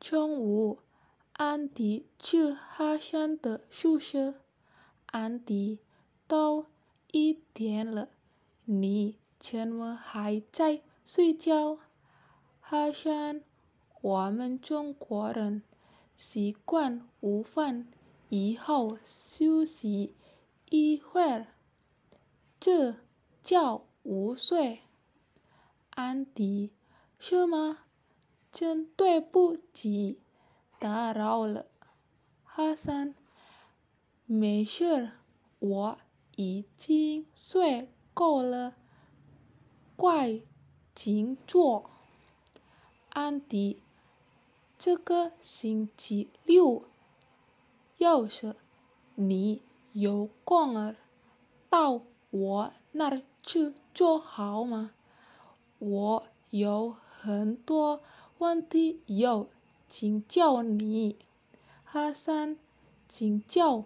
中午，安迪去哈山的宿舍。安迪，都一点了，你怎么还在睡觉？哈山，我们中国人习惯午饭以后休息一会儿，这叫午睡。安迪，是吗？真对不起，打扰了。哈桑，没事，我已经睡够了。快请坐。安迪，这个星期六，要是你有空儿，到我那儿去坐好吗？我有很多。问题有，请教你，哈桑，请教，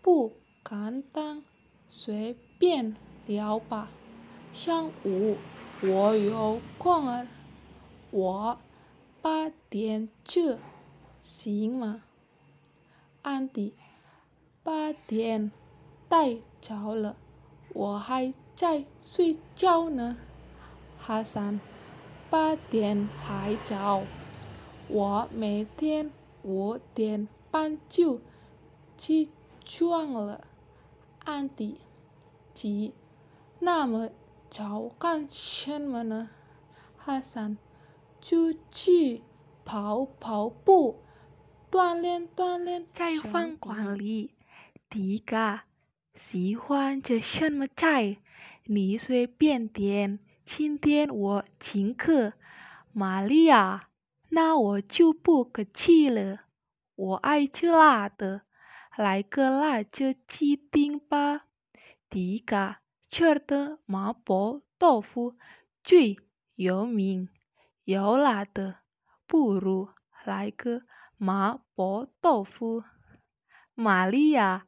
不敢当，随便聊吧。上午我有空儿，我八点去，行吗？安迪，八点太早了，我还在睡觉呢。哈桑。八点还早，我每天五点半就起床了。安迪，急那么早干什么呢？哈桑，出去跑跑步，锻炼锻炼。在饭馆里，迪嘎喜欢吃什么菜？你随便点。今天我请客，玛利亚，那我就不客气了。我爱吃辣的，来个辣椒鸡丁吧。迪嘎吃的麻婆豆腐最有名，有辣的，不如来个麻婆豆腐。玛利亚，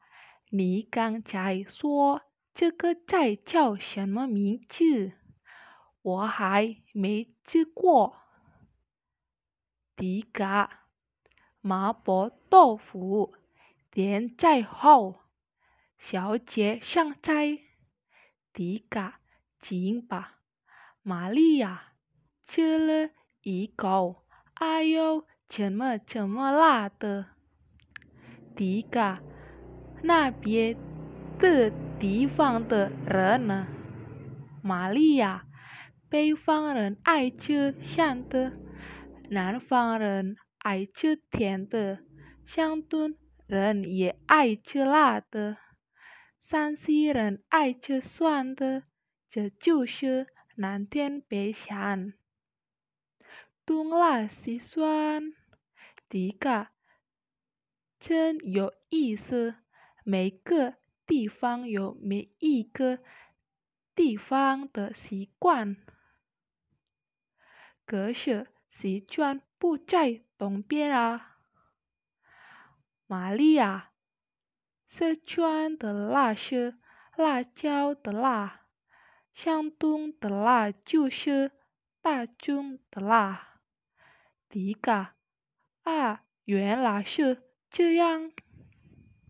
你刚才说这个菜叫什么名字？我还没吃过，迪嘎，麻婆豆腐，点菜后，小姐上菜，迪嘎，请吧，玛利亚，吃了一口，哎呦，怎么这么辣的？迪嘎，那边的地方的人呢？玛利亚。北方人爱吃咸的，南方人爱吃甜的，山东人也爱吃辣的，山西人爱吃酸的，这就是南天北咸，东辣西酸。迪嘎，真有意思，每个地方有每一个地方的习惯。可是四川不在东边啊，玛利亚。四川的辣是辣椒的辣，山东的辣就是大葱的辣。迪嘎，啊，原来是这样。